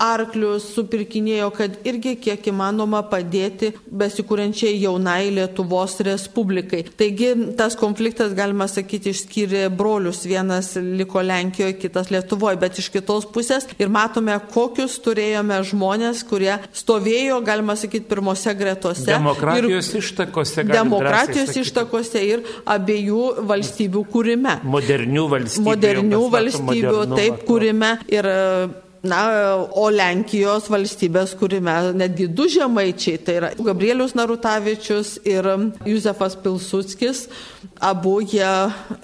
arklius, supirkinėjo, kad irgi kiek įmanoma padėti besikūrenčiai jaunai Lietuvos Respublikai. Taigi tas konfliktas, galima sakyti, išskyrė brolius. Vienas liko Lenkijoje, kitas Lietuvoje, bet iš kitos pusės ir matome, kokius turėjome žmonės, kurie stovėjo, galima sakyti, pirmose gretose. Demokratijos ištakose. Demokratijos ištakose ir abiejų valstybių kūrime. Modernių valstybių. Modernių valstybių, taip, kūrime. Ir Na, o Lenkijos valstybės, kurime netgi du žemaičiai, tai yra Gabrielius Narutavičius ir Juzefas Pilsudskis, abu jie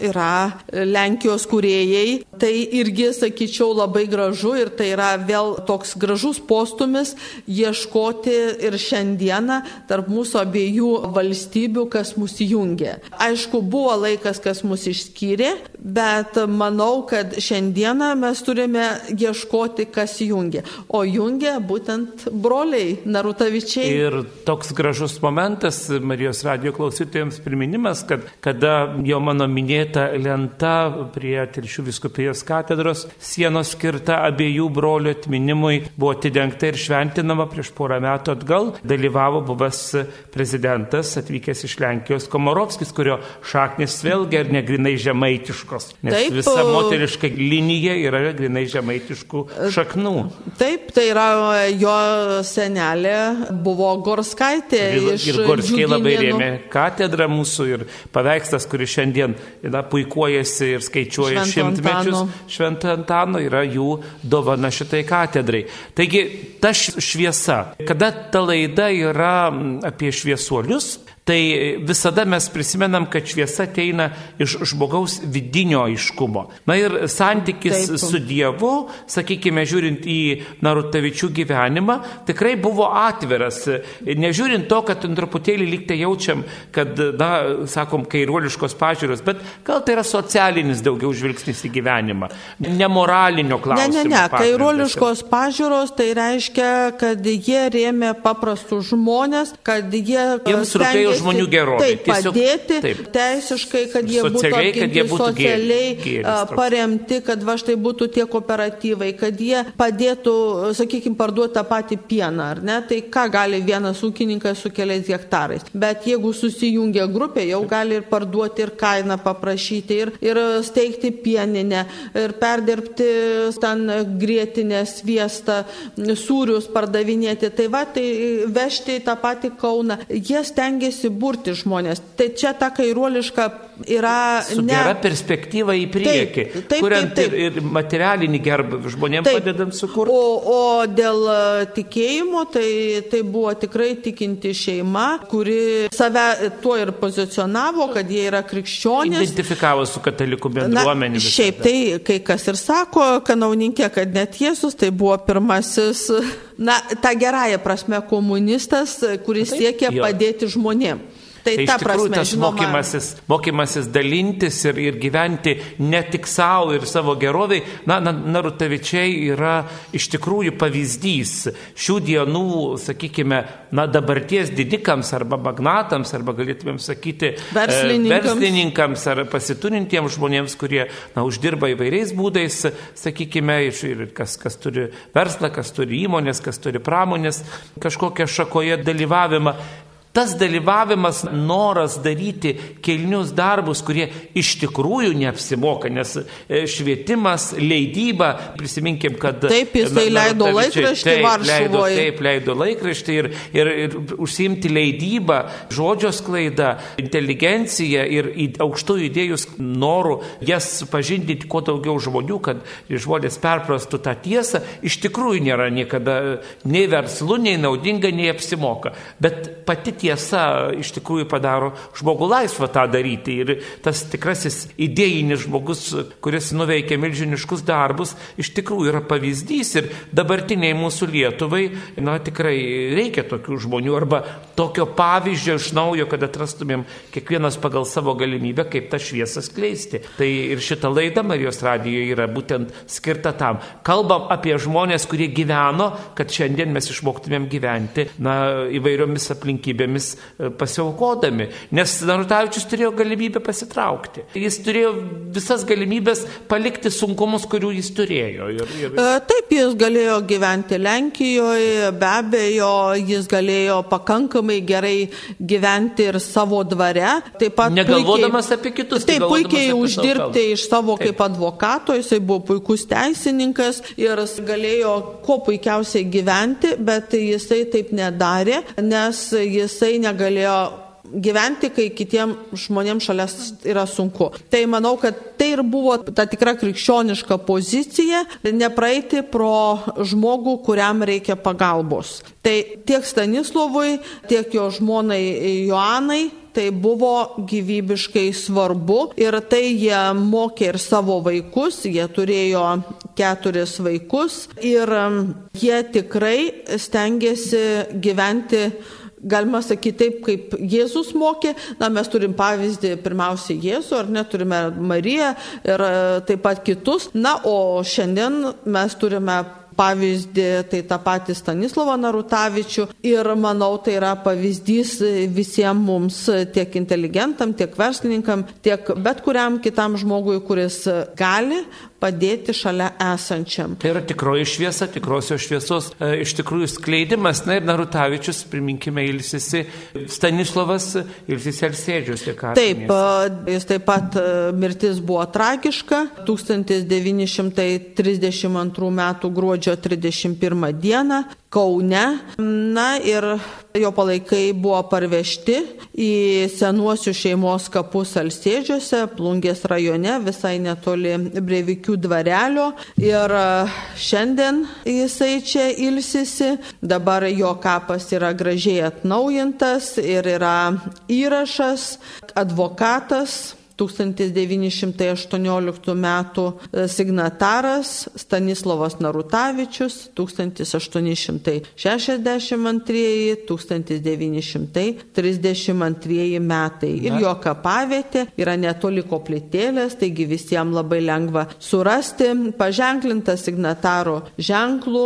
yra Lenkijos kuriejai. Tai irgi, sakyčiau, labai gražu ir tai yra vėl toks gražus postumis ieškoti ir šiandieną tarp mūsų abiejų valstybių, kas mus jungia. Aišku, buvo laikas, kas mus išskyrė, bet manau, kad šiandieną mes turime ieškoti kas jungia. O jungia būtent broliai Narutavičiai. Ir toks gražus momentas Marijos radio klausytojams priminimas, kad kada jo mano minėta lenta prie Telšių viskupijos katedros sienos skirta abiejų brolių atminimui buvo atidengta ir šventinama prieš porą metų atgal, dalyvavo buvęs prezidentas atvykęs iš Lenkijos Komorovskis, kurio šaknis vėlgi ar negrinai žemaitiškos. Nes Taip, visa moteriška linija yra grinai žemaitiškų šaknų. Taip, tai yra jo senelė buvo Gorskaitė. Ir, ir Gorskiai labai rėmė katedrą mūsų ir paveikslas, kuris šiandien na, puikuojasi ir skaičiuoja Švento šimtmečius Antano. Šventą Antano, yra jų dovana šitai katedrai. Taigi ta šviesa, kada ta laida yra apie šviesuolius, tai visada mes prisimenam, kad šviesa ateina iš žmogaus vidinio aiškumo. Na ir santykis Taip. su Dievu, sakykime, žiūrint į Narutavičių gyvenimą, tikrai buvo atviras. Nežiūrint to, kad truputėlį liktai jaučiam, kad, na, sakom, kairuoliškos pažiūros, bet gal tai yra socialinis daugiau žvilgsnis į gyvenimą, nemoralinio klausimo. Ne, ne, ne, kairuoliškos pažiūros tai reiškia, kad jie rėmė paprastus žmonės, kad jie... Jiems rūpėjo žmonių gerovė. Taip, Tiesiog- padėti taip. teisiškai, kad jie būtų Socialiai, kad apginti jie būtų socialiai toks. paremti, kad va štai būtų tie kooperatyvai, kad jie padėtų, sakykime, parduoti tą patį pieną, ar ne? Tai ką gali vienas ūkininkas su keliais hektarais. Bet jeigu susijungia grupė, jau gali ir parduoti ir kainą paprašyti, ir, ir steigti pieninę, ir perdirbti ten grėtinę, sviestą, sūrius pardavinėti. Tai va, tai vežti į tą patį Kauną. Jie stengiasi burti žmonės. Tai čia ta kairuoliška yra Su ne. gera perspektyva į priekį, Taip, taip, kuriant taip, taip. Ir, materialinį gerbą žmonėms Taip. padedant sukurti. O, o dėl e, tikėjimo, tai, tai buvo tikrai tikinti šeima, kuri save tuo ir pozicionavo, kad jie yra krikščionys. Identifikavo su katalikų bendruomenė. šiaip tai, kai kas ir sako, kanauninkė, kad net Jėzus tai buvo pirmasis, na, ta gerąją prasme komunistas, kuris Taip, siekė jo. padėti žmonėms. Tai, Tai iš tikrųjų prasme, tas žinoma, mokymasis, mokymasis dalintis ir, ir gyventi ne tik savo ir savo geroviai, na, na Narutavičiai yra iš tikrųjų pavyzdys šių dienų, sakykime, na dabarties didikams arba magnatams, arba galėtumėm sakyti e, Verslininkams. verslininkams ar pasiturintiems žmonėms, kurie na, uždirba įvairiais būdais, sakykime, iš, ir kas, kas turi verslą, kas turi įmonės, kas turi pramonės, kažkokią šakoje dalyvavimą. Tas dalyvavimas, noras daryti kilnius darbus, kurie iš tikrųjų neapsimoka, nes e, švietimas, leidyba, prisiminkim, kad... Taip, jisai na- leido Narutavičiai- laikraštį leido, Varšuvoje. taip, leido laikraštį ir, ir, ir užsiimti leidybą, žodžio sklaidą, inteligenciją ir aukštų idėjus norų jas pažindyti kuo daugiau žmonių, kad žmonės perprastų tą tiesą, iš tikrųjų nėra niekada nei verslu, nei naudinga, nei apsimoka. Bet pati tiesa tiesa iš tikrųjų padaro žmogų laisvą tą daryti. Ir tas tikrasis idėjinis žmogus, kuris nuveikia milžiniškus darbus, iš tikrųjų yra pavyzdys. Ir dabartiniai mūsų Lietuvai, na tikrai reikia tokių žmonių arba tokio pavyzdžio iš naujo, kad atrastumėm kiekvienas pagal savo galimybę, kaip tą šviesą skleisti. Tai ir šita laida Marijos radijoje yra būtent skirta tam. Kalbam apie žmonės, kurie gyveno, kad šiandien mes išmoktumėm gyventi na, įvairiomis aplinkybėmis e, pasiaukodami. Nes Narutavičius turėjo galimybę pasitraukti. Jis turėjo visas galimybės palikti sunkumus, kurių jis turėjo. Ir, ir... E, taip, jis galėjo gyventi Lenkijoje, be abejo, jis galėjo pakankamai gerai gyventi ir savo dvare. Taip pat Negalvodamas puikiai, apie kitus. Taip, puikiai uždirbti iš savo taip. kaip advokato, jisai buvo puikus teisininkas ir galėjo kuo puikiausiai gyventi, bet jisai taip nedarė, nes jisai negalėjo gyventi, kai kitiems žmonėms šalia yra sunku. Tai manau, kad tai ir buvo ta tikra krikščioniška pozicija - nepraeiti pro žmogų, kuriam reikia pagalbos. Tai tiek Stanislovui, tiek jo žmonai Joanai tai buvo gyvybiškai svarbu ir tai jie mokė ir savo vaikus, jie turėjo keturis vaikus ir um, jie tikrai stengiasi gyventi galima sakyti taip, kaip Jėzus mokė. Na, mes turim pavyzdį pirmiausia Jėzų, ar ne, turime Mariją ir e, taip pat kitus. Na, o šiandien mes turime pavyzdį, tai tą patį Stanislavą Narutavičių ir manau, tai yra pavyzdys visiems mums, tiek inteligentam, tiek verslininkam, tiek bet kuriam kitam žmogui, kuris gali padėti šalia esančiam. Tai yra tikroji šviesa, tikrosios šviesos e, iš tikrųjų skleidimas. Na ir Narutavičius, priminkime, ilsisi Stanislavas, ilsisi Elsėdžius. Taip, e, jis taip pat e, mirtis buvo tragiška. 1932 m. gruodžio 31 d. Kaune. Na ir jo palaikai buvo parvežti į senuosius šeimos kapus Alsėdžiuose, Plungės rajone, visai netoli Breivikių dvarelio. Ir e, šiandien jisai čia ilsisi. Dabar jo kapas yra gražiai atnaujintas ir yra įrašas advokatas 1918 m. E, signataras Stanislavas Narutavičius 1862-1932 metai. Ir jo kapavietė yra netoli koplytėlės, taigi visiems labai lengva surasti. Paženklintas signataro ženklų,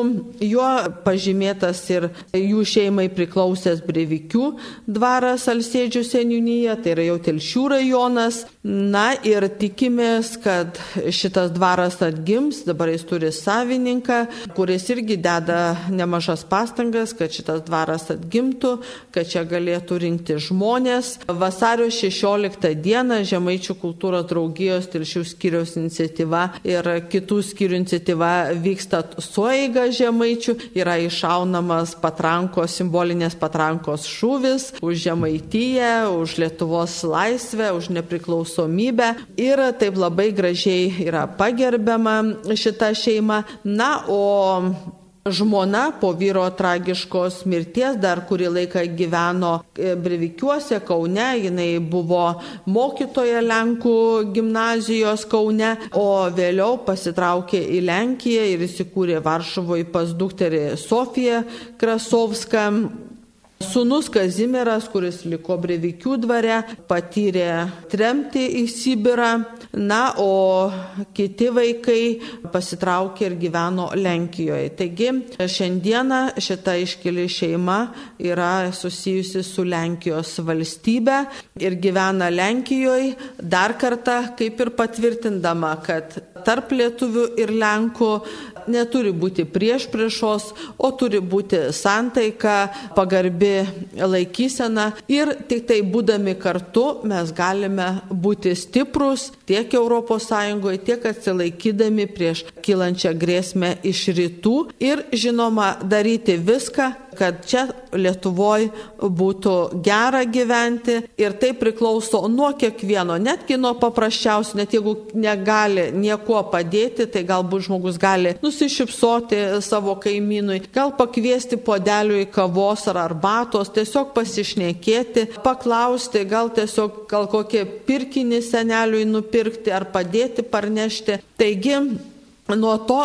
juo pažymėtas ir jų šeimai priklausęs Brevikių dvaras Alsėdžių seniūnyje, tai yra jau Telšių rajonas. Na ir tikimės, kad šitas dvaras atgims, dabar jis turi savininką, kuris irgi deda nemažas pastangas, kad šitas dvaras atgimtų, kad čia galėtų rinkti žmonės. Vasario 16 dieną Žemaičių kultūros draugijos Tilšių skyriaus iniciatyva ir kitų skyrių iniciatyva vyksta sueiga Žemaičių, yra išaunamas patrankos, simbolinės patrankos šūvis už Žemaityje, už Lietuvos laisvę, už nepriklausomybę priklausomybę ir taip labai gražiai yra pagerbiama šita šeima. Na, o Žmona po vyro tragiškos mirties dar kurį laiką gyveno e, Brevikiuose, Kaune, jinai buvo mokytoja Lenkų gimnazijos Kaune, o vėliau pasitraukė į Lenkiją ir įsikūrė Varšuvoje pas dukterį Sofiją Krasovską. Sūnus Kazimieras, kuris liko Brevikių dvare, patyrė tremti į Sibirą, na, o kiti vaikai pasitraukė ir gyveno Lenkijoje. Taigi šiandieną šita iškili šeima yra susijusi su Lenkijos valstybe ir gyvena Lenkijoje dar kartą kaip ir patvirtindama, kad tarp lietuvių ir lenkų neturi būti prieš priešos, o turi būti santaika, pagarbi laikysena. Ir tik tai būdami kartu mes galime būti stiprus tiek ES, tiek atsilaikydami prieš kylančią grėsmę iš rytų ir žinoma daryti viską, kad čia Lietuvoje būtų gera gyventi ir tai priklauso nuo kiekvieno, netgi nuo paprasčiausių, net jeigu negali niekuo padėti, tai galbūt žmogus gali nusišypsoti savo kaimynui, gal pakviesti podeliui kavos ar arbatos, tiesiog pasišnekėti, paklausti, gal tiesiog gal kokie pirkinį seneliui nupirkti ar padėti parnešti. Taigi, nuo to,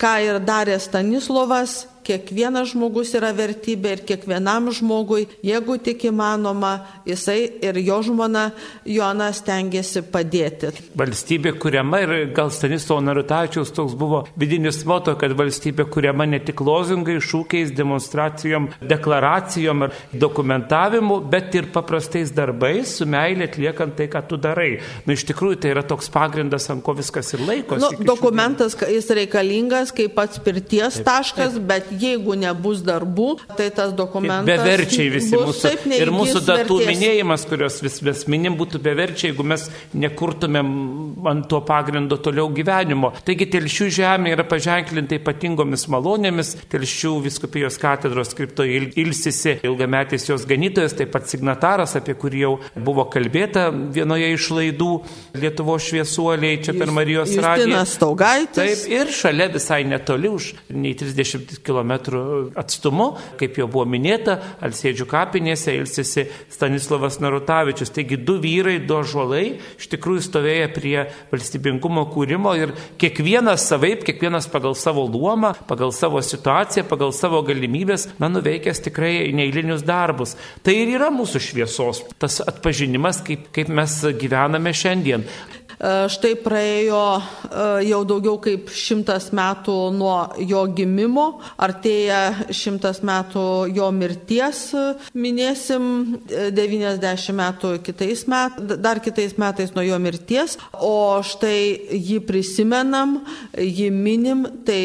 ką ir darė Stanislovas, kiekvienas žmogus yra vertybė ir kiekvienam žmogui, jeigu tik įmanoma, jisai ir jo žmona Joana stengiasi padėti. Valstybė kuriama ir gal Stanislovo Narutačiaus toks buvo vidinis moto, kad valstybė kuriama ne tik lozungai, šūkiais, demonstracijom, deklaracijom ar dokumentavimu, bet ir paprastais darbais, su meilė atliekant tai, ką tu darai. Nu, iš tikrųjų, tai yra toks pagrindas, ant ko viskas ir laikosi. Nu, dokumentas, jis reikalingas kaip pats pirties taip, taškas, taip. bet jeigu nebus darbų, tai tas dokumentas. Beverčiai visi mūsų. Ir mūsų datų vertės. minėjimas, kurios vis, vis minim, būtų beverčiai, jeigu mes nekurtumėm ant to pagrindo toliau gyvenimo. Taigi telšių žemė yra paženklinta ypatingomis malonėmis. Telšių viskupijos katedros skriptoje ilsisi ilgametis jos ganytojas, taip pat signataras, apie kurį jau buvo kalbėta vienoje iš laidų Lietuvo šviesuoliai čia per Marijos radiją. Taip, ir šalia visai netoli už nei 30 km atstumu, kaip jau buvo minėta, Alsėdžių kapinėse ilsisi Stanislavas Narutavičius. Taigi du vyrai, du žuolai iš tikrųjų stovėjo prie valstybingumo kūrimo ir kiekvienas savaip, kiekvienas pagal savo luomą, pagal savo situaciją, pagal savo galimybės, na, nuveikęs tikrai neįlinius darbus. Tai ir yra mūsų šviesos, tas atpažinimas, kaip, kaip mes gyvename šiandien. E, štai praėjo e, jau daugiau kaip šimtas metų nuo jo gimimo, artėja šimtas metų jo mirties, minėsim 90 metų kitais metais, dar kitais metais nuo jo mirties, o štai jį prisimenam, jį minim, tai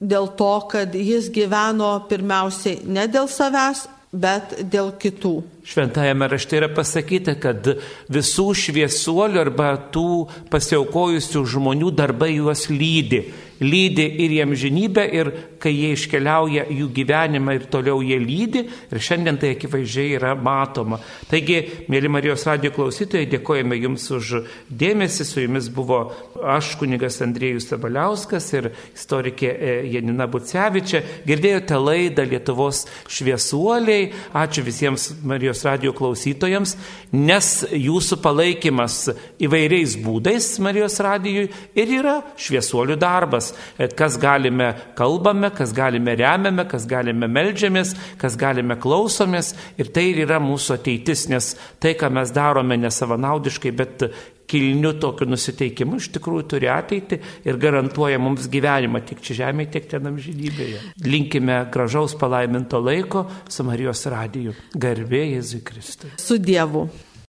dėl to, kad jis gyveno pirmiausiai ne dėl savęs, bet dėl kitų. Šventajame rašte yra pasakyta, kad visų šviesuolių arba tų pasiaukojusių žmonių darbai juos lydi lydi ir jiem žinybę, ir kai jie iškeliauja jų gyvenimą ir toliau jie lydi, ir šiandien tai akivaizdžiai yra matoma. Taigi, mėly Marijos radio klausytojai, dėkojame Jums už dėmesį, su Jumis buvo aš, kunigas Andrėjus Sabaliauskas ir istorikė e, Janina Bucevičia. Girdėjote laidą Lietuvos šviesuoliai, ačiū visiems Marijos radio klausytojams, nes jūsų palaikymas įvairiais būdais Marijos radijui ir yra šviesuolių darbas Dievas, kas galime kalbame, kas galime remiame, kas galime melžiamės, kas galime klausomės ir tai ir yra mūsų ateitis, nes tai, ką mes darome nesavanaudiškai, bet kilniu tokiu nusiteikimu iš tikrųjų turi ateitį ir garantuoja mums gyvenimą tiek čia žemėje, tiek ten amžinybėje. Linkime gražaus palaiminto laiko su Marijos radiju. Garbė Jėzui Kristui. Su Dievu.